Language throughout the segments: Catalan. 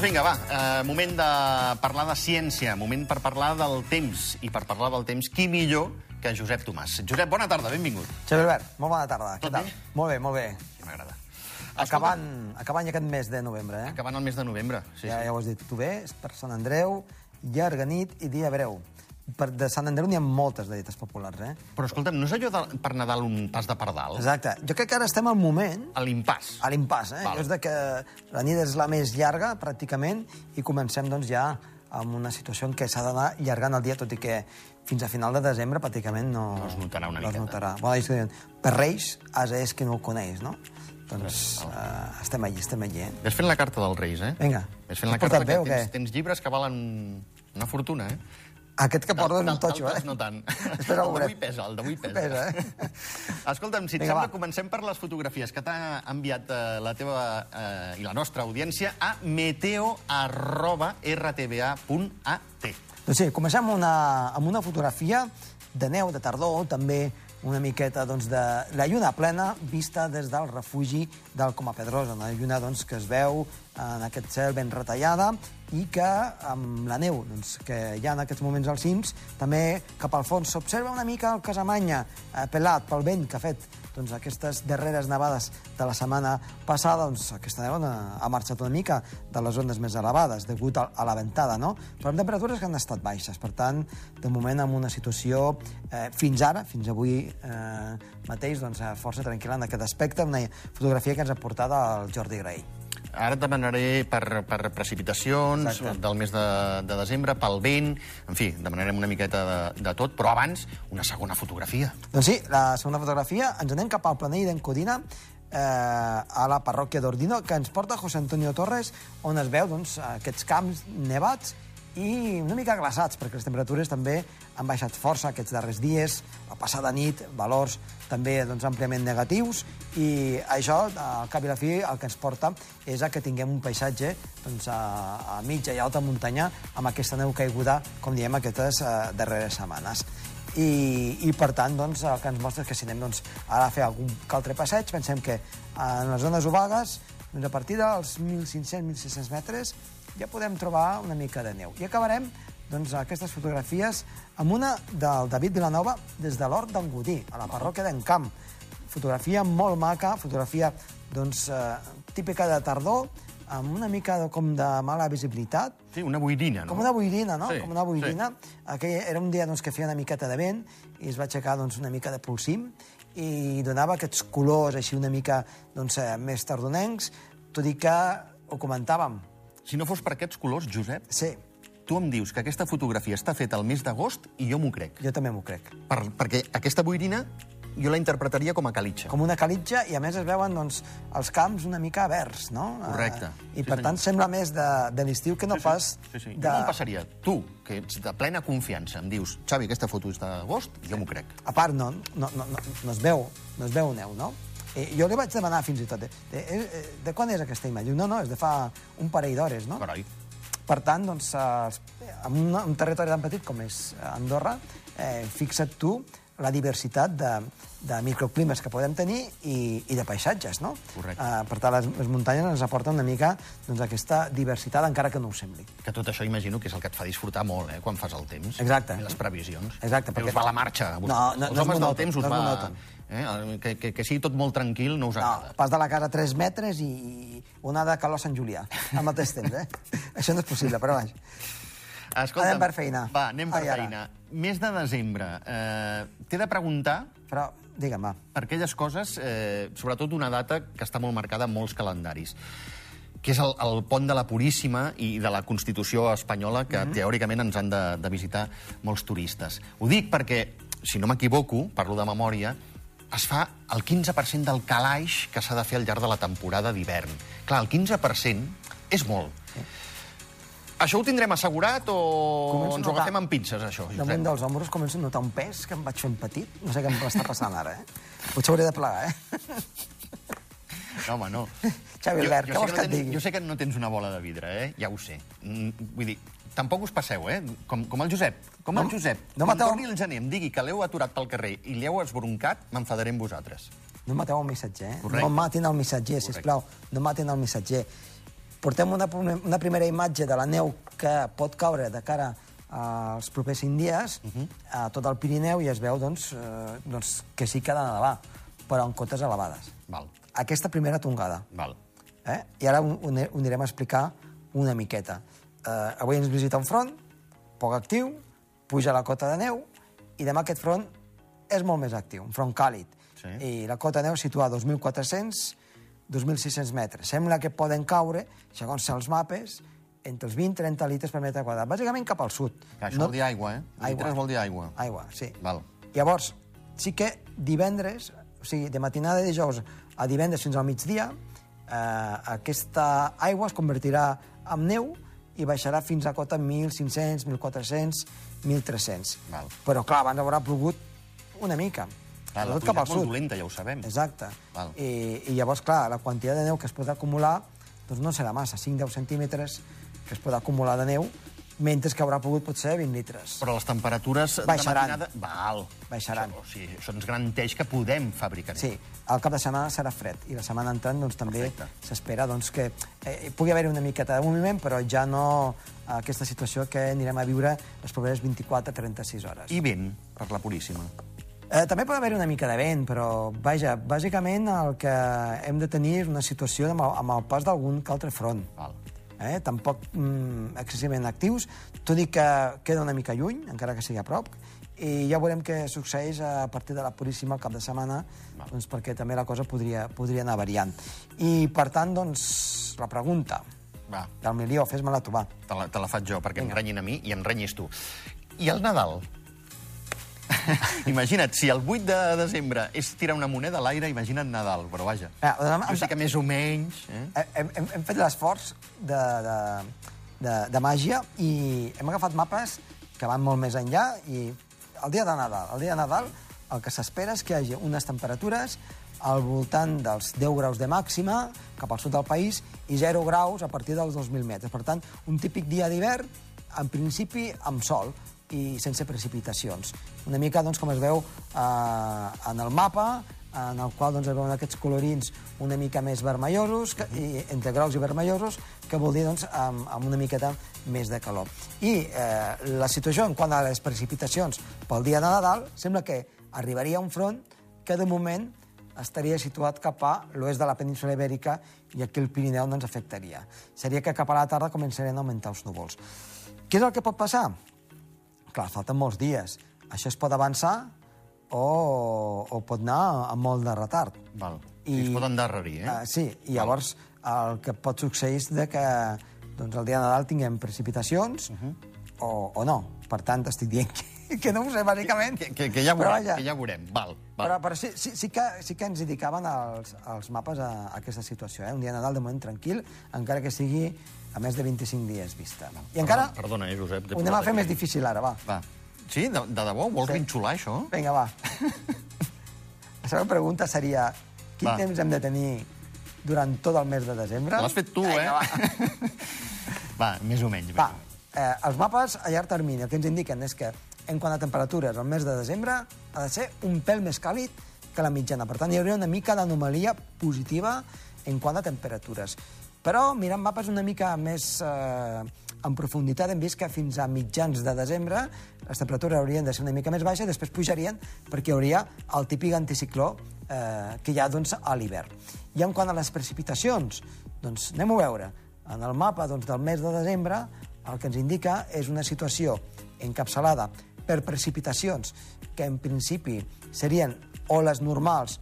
Doncs vinga, va, eh, moment de parlar de ciència, moment per parlar del temps. I per parlar del temps, qui millor que Josep Tomàs. Josep, bona tarda, benvingut. Xavi Albert, molt bona tarda. Tot Què tal? bé? Molt bé, molt bé. Que m'agrada. Acabant, acabant aquest mes de novembre, eh? Acabant el mes de novembre. Sí, ja, sí. ja ho has dit tu bé, per Sant Andreu, llarga nit i dia breu. Per, de Sant Andreu n'hi ha moltes de dites populars, eh? Però escolta'm, no és allò de, per Nadal un pas de pardal? Exacte. Jo crec que ara estem al moment, A l'impàs. a l'impàs, eh? Val. És de que la nit és la més llarga, pràcticament, i comencem, doncs, ja amb una situació en què s'ha d'anar llargant el dia, tot i que fins a final de desembre pràcticament no... No es notarà una no es miqueta. notarà. Bueno, ells diuen, per Reis, asa és que no ho coneix, no? Doncs uh, estem allí, estem allí, eh? Ves fent la carta dels Reis, eh? Vinga. Ves fent la carta, o que tens, tens llibres que valen una fortuna, eh? Aquest que porta és un totxo, eh? No tant. Espera, el d'avui pesa, el d'avui pesa. Pesa, eh? Escolta'm, si et Vinga, sembla, va. comencem per les fotografies que t'ha enviat eh, la teva eh, i la nostra audiència a meteo.rtba.at. Doncs sí, comencem amb una, amb una fotografia de neu, de tardor, també una miqueta doncs, de la lluna plena vista des del refugi del Coma Pedrosa, una lluna doncs, que es veu en aquest cel ben retallada i que amb la neu doncs, que hi ha en aquests moments als cims, també cap al fons s'observa una mica el Casamanya eh, pelat pel vent que ha fet doncs, aquestes darreres nevades de la setmana passada, doncs, aquesta neu ha, ha marxat una mica de les zones més elevades, degut a, a la ventada, no? però amb temperatures que han estat baixes. Per tant, de moment, amb una situació eh, fins ara, fins avui eh, mateix, doncs, eh, força tranquil·la en aquest aspecte, una fotografia que ens ha portat el Jordi Grey. Ara et demanaré per, per precipitacions Exacte. del mes de, de desembre, pel vent, en fi, demanarem una miqueta de, de tot, però abans una segona fotografia. Doncs sí, la segona fotografia, ens anem cap al planell d'en Codina, eh, a la parròquia d'Ordino, que ens porta José Antonio Torres, on es veu doncs, aquests camps nevats i una mica glaçats, perquè les temperatures també han baixat força aquests darrers dies, passada nit, valors també doncs, àmpliament negatius, i això, al cap i la fi, el que ens porta és a que tinguem un paisatge doncs, a, a mitja i alta muntanya amb aquesta neu caiguda, com diem, aquestes eh, darreres setmanes i, i per tant doncs, el que ens mostra és que si anem doncs, ara a fer algun altre passeig, pensem que en les zones obagues, doncs, a partir dels 1.500-1.600 metres, ja podem trobar una mica de neu. I acabarem doncs, aquestes fotografies amb una del David Vilanova des de l'Hort d'en Godí, a la parròquia d'Encamp. Fotografia molt maca, fotografia doncs, eh, típica de tardor, amb una mica de, com de mala visibilitat, Sí, una boirina, no? com una boirina, no? Sí, com una boirina. Aquell era un dia doncs, que feia una miqueta de vent i es va aixecar doncs, una mica de polsim i donava aquests colors així una mica doncs, eh, més tardonencs, tot i que ho comentàvem. Si no fos per aquests colors, Josep, Sí, tu em dius que aquesta fotografia està feta al mes d'agost i jo m'ho crec. jo també m'ho crec. Per, perquè aquesta boirina jo la interpretaria com a calitxa. Com una calitja i a més es veuen doncs, els camps una mica verds, no? Correcte. Eh, I Sí, per senyor. tant sembla més de, de l'estiu que no Sí, sí. pas Sí, sí. de... Jo no passaria. Tu, que ets de plena confiança, em dius, Xavi, aquesta foto és d'agost, jo m'ho crec. A part, no, no, no, no, no, es veu, no es veu neu, no? Eh, jo li vaig demanar fins i tot, de, de, de, de quan és aquesta imatge? No, no, és de fa un parell d'hores, no? Carai. Per tant, doncs, eh, en un, un territori tan petit com és Andorra, eh, fixa't tu la diversitat de, de microclimes que podem tenir i, i de paisatges, no? Correcte. Eh, per tant, les, les muntanyes ens aporten una mica doncs, aquesta diversitat, encara que no ho sembli. Que tot això imagino que és el que et fa disfrutar molt, eh, quan fas el temps. Exacte. I les previsions. Exacte, perquè- us va la marxa. No, no, els no es homes del temps us no va... Eh? Que, que, que sigui tot molt tranquil no us No, agrada. pas de la casa a 3 metres i una de calor a Sant Julià, al mateix temps, eh? Això no és possible, però vaja. Escolta'm, Anem per feina. Va, anem per Ai, ara. feina. Mes de desembre. Eh, T'he de preguntar Però, digue'm, va. per aquelles coses, eh, sobretot una data que està molt marcada en molts calendaris que és el, el pont de la Puríssima i de la Constitució espanyola, que Mhm. teòricament ens han de, de visitar molts turistes. Ho dic perquè, si no m'equivoco, parlo de memòria, es fa el 15% del calaix que s'ha de fer al llarg de la temporada d'hivern. Clar, el 15% és molt. Això ho tindrem assegurat o Començo ens ho agafem amb pinces, això? Damunt Josep? dels ombros començo a notar un pes que em vaig fent petit. No sé què em està passant ara, eh? Potser hauré de plegar, eh? No, home, no. Xavi Albert, què vols no que et digui? Jo sé que no tens una bola de vidre, eh? Ja ho sé. Mm, vull dir, tampoc us passeu, eh? Com, com el Josep. Com el No- Josep. no Quan torni el gener em digui que l'heu aturat pel carrer i l'heu esbroncat, m'enfadaré amb vosaltres. No mateu el missatger, eh? Correcte. No matin el missatger, sisplau. No matin el missatger. Portem una, una primera imatge de la neu que pot caure de cara als propers cinc dies uh -huh. a tot el Pirineu i es veu doncs, eh, doncs, que sí que ha de nevar, però en cotes elevades. Val. Aquesta primera tongada. Val. Eh? I ara ho, ho anirem a explicar una miqueta. Eh, avui ens visita un front, poc actiu, puja la cota de neu, i demà aquest front és molt més actiu, un front càlid. Sí. I la cota de neu situa a 2.400 2.600 metres. Sembla que poden caure, segons els mapes, entre els 20 i 30 litres per metre quadrat, bàsicament cap al sud. Que això no... vol dir aigua, eh? Aigua. Litres vol dir aigua. Aigua, sí. Val. Llavors, sí que divendres, o sigui, de matinada de dijous a divendres fins al migdia, eh, aquesta aigua es convertirà en neu i baixarà fins a cota 1.500, 1.400, 1.300. Val. Però, clar, abans haurà plogut una mica. Clar, la pluja és molt dolenta, ja ho sabem. Exacte. Val. I, I llavors, clar, la quantitat de neu que es pot acumular doncs no serà massa, 5-10 centímetres que es pot acumular de neu, mentre que haurà pogut potser 20 litres. Però les temperatures Baixaran. de matinada... Val. Baixaran. Això, o sigui, això ens garanteix que podem fabricar neu. Sí, el cap de setmana serà fred i la setmana entrant doncs, també s'espera doncs, que eh, pugui haver una miqueta de moviment, però ja no aquesta situació que anirem a viure les properes 24-36 hores. I vent, per la Puríssima. Eh, també pot haver una mica de vent, però, vaja, bàsicament el que hem de tenir és una situació amb el, amb el pas d'algun que altre front. Val. Eh? Tampoc mm, excessivament actius, tot i que queda una mica lluny, encara que sigui a prop, i ja veurem què succeeix a partir de la Puríssima al cap de setmana, doncs, perquè també la cosa podria, podria anar variant. I, per tant, doncs, la pregunta Va, del milió, fes-me-la tu, va. te la, te la faig jo, perquè Vinga. em renyin a mi i em renyis tu. I el Nadal? imagina't, si el 8 de desembre és tirar una moneda a l'aire, imagina't Nadal, però vaja. Ah, Jo sí que més o menys... Eh? Hem, hem, hem fet l'esforç de, de, de, de màgia i hem agafat mapes que van molt més enllà i el dia de Nadal, el dia de Nadal el que s'espera és que hi hagi unes temperatures al voltant dels 10 graus de màxima cap al sud del país i 0 graus a partir dels 2.000 metres. Per tant, un típic dia d'hivern, en principi amb sol i sense precipitacions. Una mica doncs, com es veu eh, en el mapa, en el qual doncs, es veuen aquests colorins una mica més vermellosos, que, i, entre grocs i vermellosos, que vol dir doncs, amb, amb una miqueta més de calor. I eh, la situació en quant a les precipitacions pel dia de Nadal sembla que arribaria un front que de moment estaria situat cap a l'oest de la península ibèrica i aquí el Pirineu no ens afectaria. Seria que cap a la tarda començarien a augmentar els núvols. Què és el que pot passar? Clar, falten molts dies. Això es pot avançar o, o pot anar amb molt de retard. Val. I- I... Es pot endarrerir, eh? Uh, sí, i llavors el que pot succeir és de que doncs, el dia de Nadal tinguem precipitacions uh -huh. o, o no. Per tant, estic dient que, que no ho sé, bàsicament. Que, que, que, ja veurem, vaja, que ja veurem. Val, val. però, però sí, sí, sí, que, sí que ens indicaven els, els mapes a, a aquesta situació. Eh? Un dia de Nadal de moment tranquil, encara que sigui a més de 25 dies vista. I encara Perdona, eh, Josep. ho anem a fer aquí. més difícil ara, va. Va. Sí? De, de debò? Vols Sí. rinxolar, això? Vinga, va. La segona pregunta seria quin Va. temps hem de tenir durant tot el mes de desembre? L'has fet tu, Vinga, eh? Va. Va, més o menys. Va, eh, els mapes a llarg termini el que ens indiquen és que en quant a temperatures, el mes de desembre ha de ser un pèl més càlid que la mitjana. Per tant, hi hauria una mica d'anomalia positiva en quant a temperatures. Però, mirant mapes una mica més eh, en profunditat, hem vist que fins a mitjans de desembre les temperatures haurien de ser una mica més baixes, després pujarien perquè hi hauria el típic anticicló eh, que hi ha doncs, a l'hivern. I en quant a les precipitacions, doncs anem a veure. En el mapa doncs, del mes de desembre el que ens indica és una situació encapçalada per precipitacions que en principi serien o les normals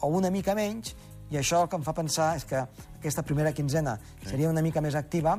o una mica menys, i això el que em fa pensar és que aquesta primera quinzena seria una mica més activa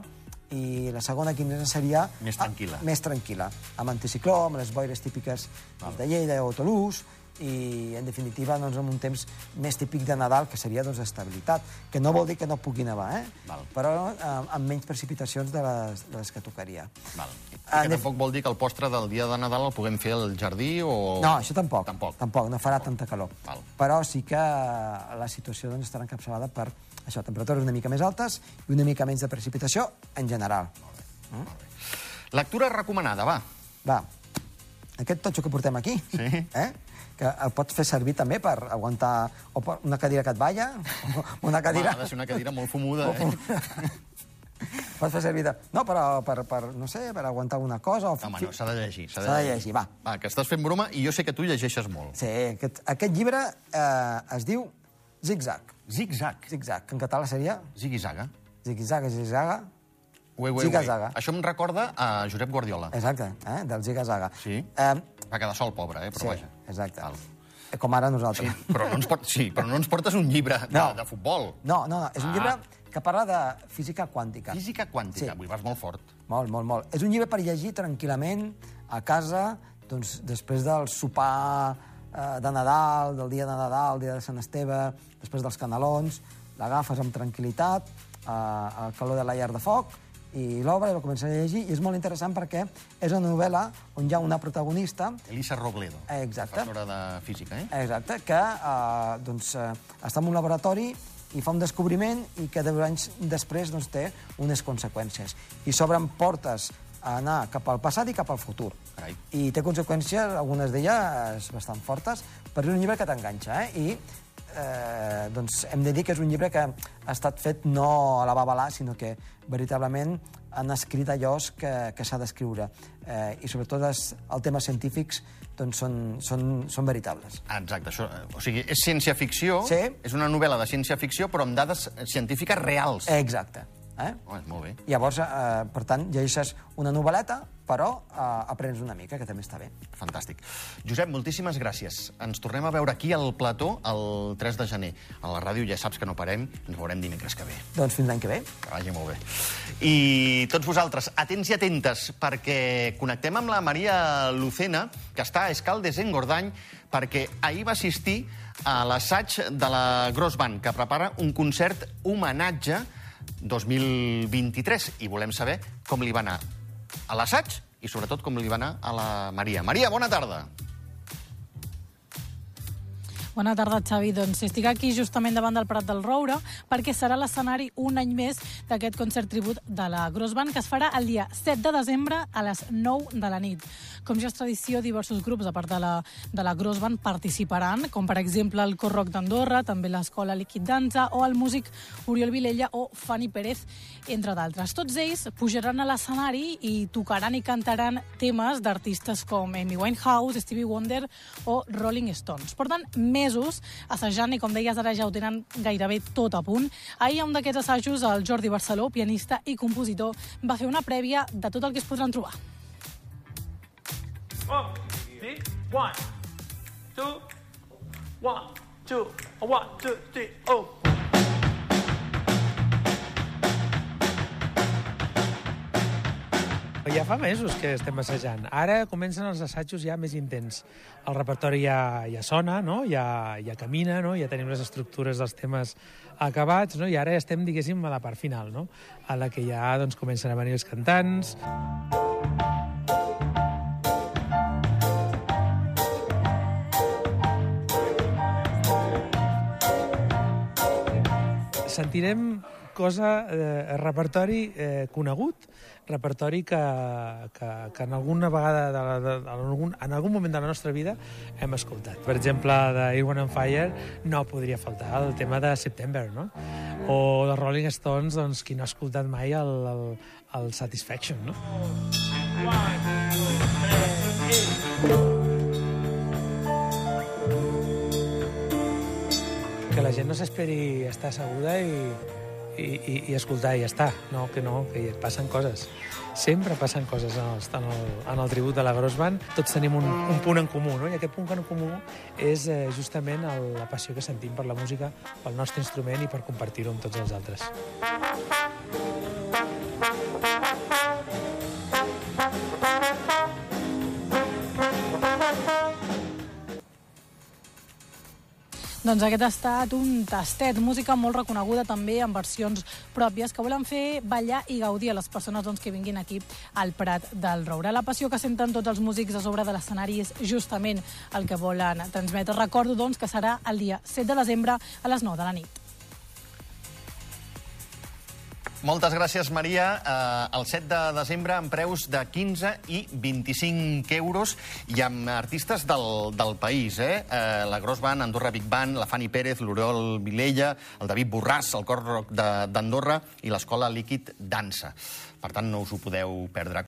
i la segona quinzena seria... Més tranquil·la. Ah, més tranquil·la, amb anticicló, amb les boires típiques doncs, de Lleida o Toulouse, i, en definitiva, doncs, amb un temps més típic de Nadal, que seria doncs, estabilitat, que no vol dir que no pugui nevar, eh? Val. però eh, amb menys precipitacions de les, de les que tocaria. Val. I Ah, que anem- tampoc vol dir que el postre del dia de Nadal el puguem fer al jardí o... No, això tampoc. Tampoc. Tampoc, no farà tanta calor. Val. Però sí que la situació doncs, estarà encapçalada per això, temperatures una mica més altes i una mica menys de precipitació en general. Lectura recomanada, va. Va, aquest totxo que portem aquí, Sí. eh? que el pots fer servir també per aguantar o per una cadira que et balla, o una Home, cadira... ha de ser una cadira molt fumuda, eh? pot fer servir de... No, però per, per, no sé, per aguantar alguna cosa... O... Home, no, s'ha de llegir. S'ha de llegir, va. Va, que estàs fent broma i jo sé que tu llegeixes molt. Sí, aquest, aquest llibre eh, es diu Zigzag. Zig-zag. Zigzag, que en català seria Zigui-zaga. Zigzaga, zigzaga. Ué, ué, ué. Això em recorda a Josep Guardiola. Exacte, eh? del ziga-zaga. Sí. Eh, Va quedar sol, pobre, eh? Però sí, vaja. exacte. Val. Eh, Com ara Sí, nosaltres. però no ens, port... sí, però no ens portes un llibre de, No. de futbol. No, no, no, és un Ah. llibre que parla de física quàntica. Física quàntica. Sí. Avui vas molt fort. Molt, molt, molt. És un llibre per llegir tranquil·lament a casa, doncs, després del sopar de Nadal, del dia de Nadal, el dia de Sant Esteve, després dels canelons, l'agafes amb tranquil·litat, eh, al calor de la llar de foc, i l'obres i la comences a llegir, i és molt interessant perquè és una novel·la on hi ha una protagonista Elisa Robledo. Eh, exacte. Professora de física, eh? Exacte, que eh, doncs, eh, està en un laboratori i fa un descobriment i que deu anys després doncs, té unes conseqüències. I s'obren portes a anar cap al passat i cap al futur. Carai. I té conseqüències, algunes d'elles bastant fortes, però és un llibre que t'enganxa, eh? I eh, doncs hem de dir que és un llibre que ha estat fet no a la babalà, sinó que veritablement han escrit allò que, que s'ha d'escriure. Eh, I sobretot els, els temes científics doncs, són, són, són veritables. Exacte, això, eh, o sigui, és ciència-ficció, Sí. és una novel·la de ciència-ficció, però amb dades científiques reals. Exacte. Eh? Oh, és molt bé. Llavors, eh, per tant, llegeixes una novel·leta, però eh, aprens una mica, que també està bé. Fantàstic. Josep, moltíssimes gràcies. Ens tornem a veure aquí al plató el 3 de gener. A la ràdio ja saps que no parem, ens veurem dimecres que ve. Doncs fins l'any que ve. Que vagi molt bé. I tots vosaltres, atents i atentes, perquè connectem amb la Maria Lucena, que està a Escaldes en Gordany, perquè ahir va assistir a l'assaig de la Gross Band, que prepara un concert homenatge 2023. I volem saber com li va anar a l'assaig i sobretot com li va anar a la Maria. Maria, bona tarda. Bona tarda, Xavi. Doncs estic aquí justament davant del Prat del Roure perquè serà l'escenari un any més d'aquest concert tribut de la Gross Band que es farà el dia 7 de desembre a les 9 de la nit. Com ja és tradició, diversos grups, a part de la, de la Gross Band, participaran, com per exemple el Cor Rock d'Andorra, també l'Escola Liquid Danza o el músic Oriol Vilella o Fanny Pérez, entre d'altres. Tots ells pujaran a l'escenari i tocaran i cantaran temes d'artistes com Amy Winehouse, Stevie Wonder o Rolling Stones. Porten mesos assajant i, com deies, ara ja ho tenen gairebé tot a punt. Ahir, a un d'aquests assajos, el Jordi Barceló, pianista i compositor, va fer una prèvia de tot el que es podran trobar. One, three, one, two, one, two, one, two, three, oh. Ja fa mesos que estem assajant. Ara comencen els assajos ja més intens. El repertori ja, ja sona, no? ja, ja camina, no? ja tenim les estructures dels temes acabats, no? i ara ja estem, diguéssim, a la part final, no? a la que ja doncs, comencen a venir els cantants. sentirem cosa, eh, repertori eh, conegut, repertori que, que, que en alguna vegada, de, la- de, en, algun, en algun moment de la nostra vida hem escoltat. Per exemple, de Wind and Fire no podria faltar el tema de September, no? O de Rolling Stones, doncs, qui no ha escoltat mai el, el, el Satisfaction, no? que la gent no s'esperi estar asseguda i, i, i, i escoltar i ja està. No, que no, que passen coses. Sempre passen coses en el, en el, en el tribut de la Gross Band. Tots tenim un, un punt en comú, no? i aquest punt en comú és eh, justament el, la passió que sentim per la música, pel nostre instrument i per compartir-ho amb tots els altres. Doncs aquest ha estat un tastet, música molt reconeguda també en versions pròpies que volen fer ballar i gaudir a les persones doncs, que vinguin aquí al Prat del Roure. La passió que senten tots els músics a sobre de l'escenari és justament el que volen transmetre. Recordo doncs, que serà el dia 7 de desembre a les 9 de la nit. Moltes gràcies, Maria. Eh, el 7 de desembre amb preus de 15 i 25 euros i amb artistes del, del país. Eh? Eh, la Gros Band, Andorra Big Band, la Fanny Pérez, l'Oriol Vilella, el David Borràs, el Cor Rock d'Andorra i l'Escola Líquid Dansa. Per tant, no us ho podeu perdre.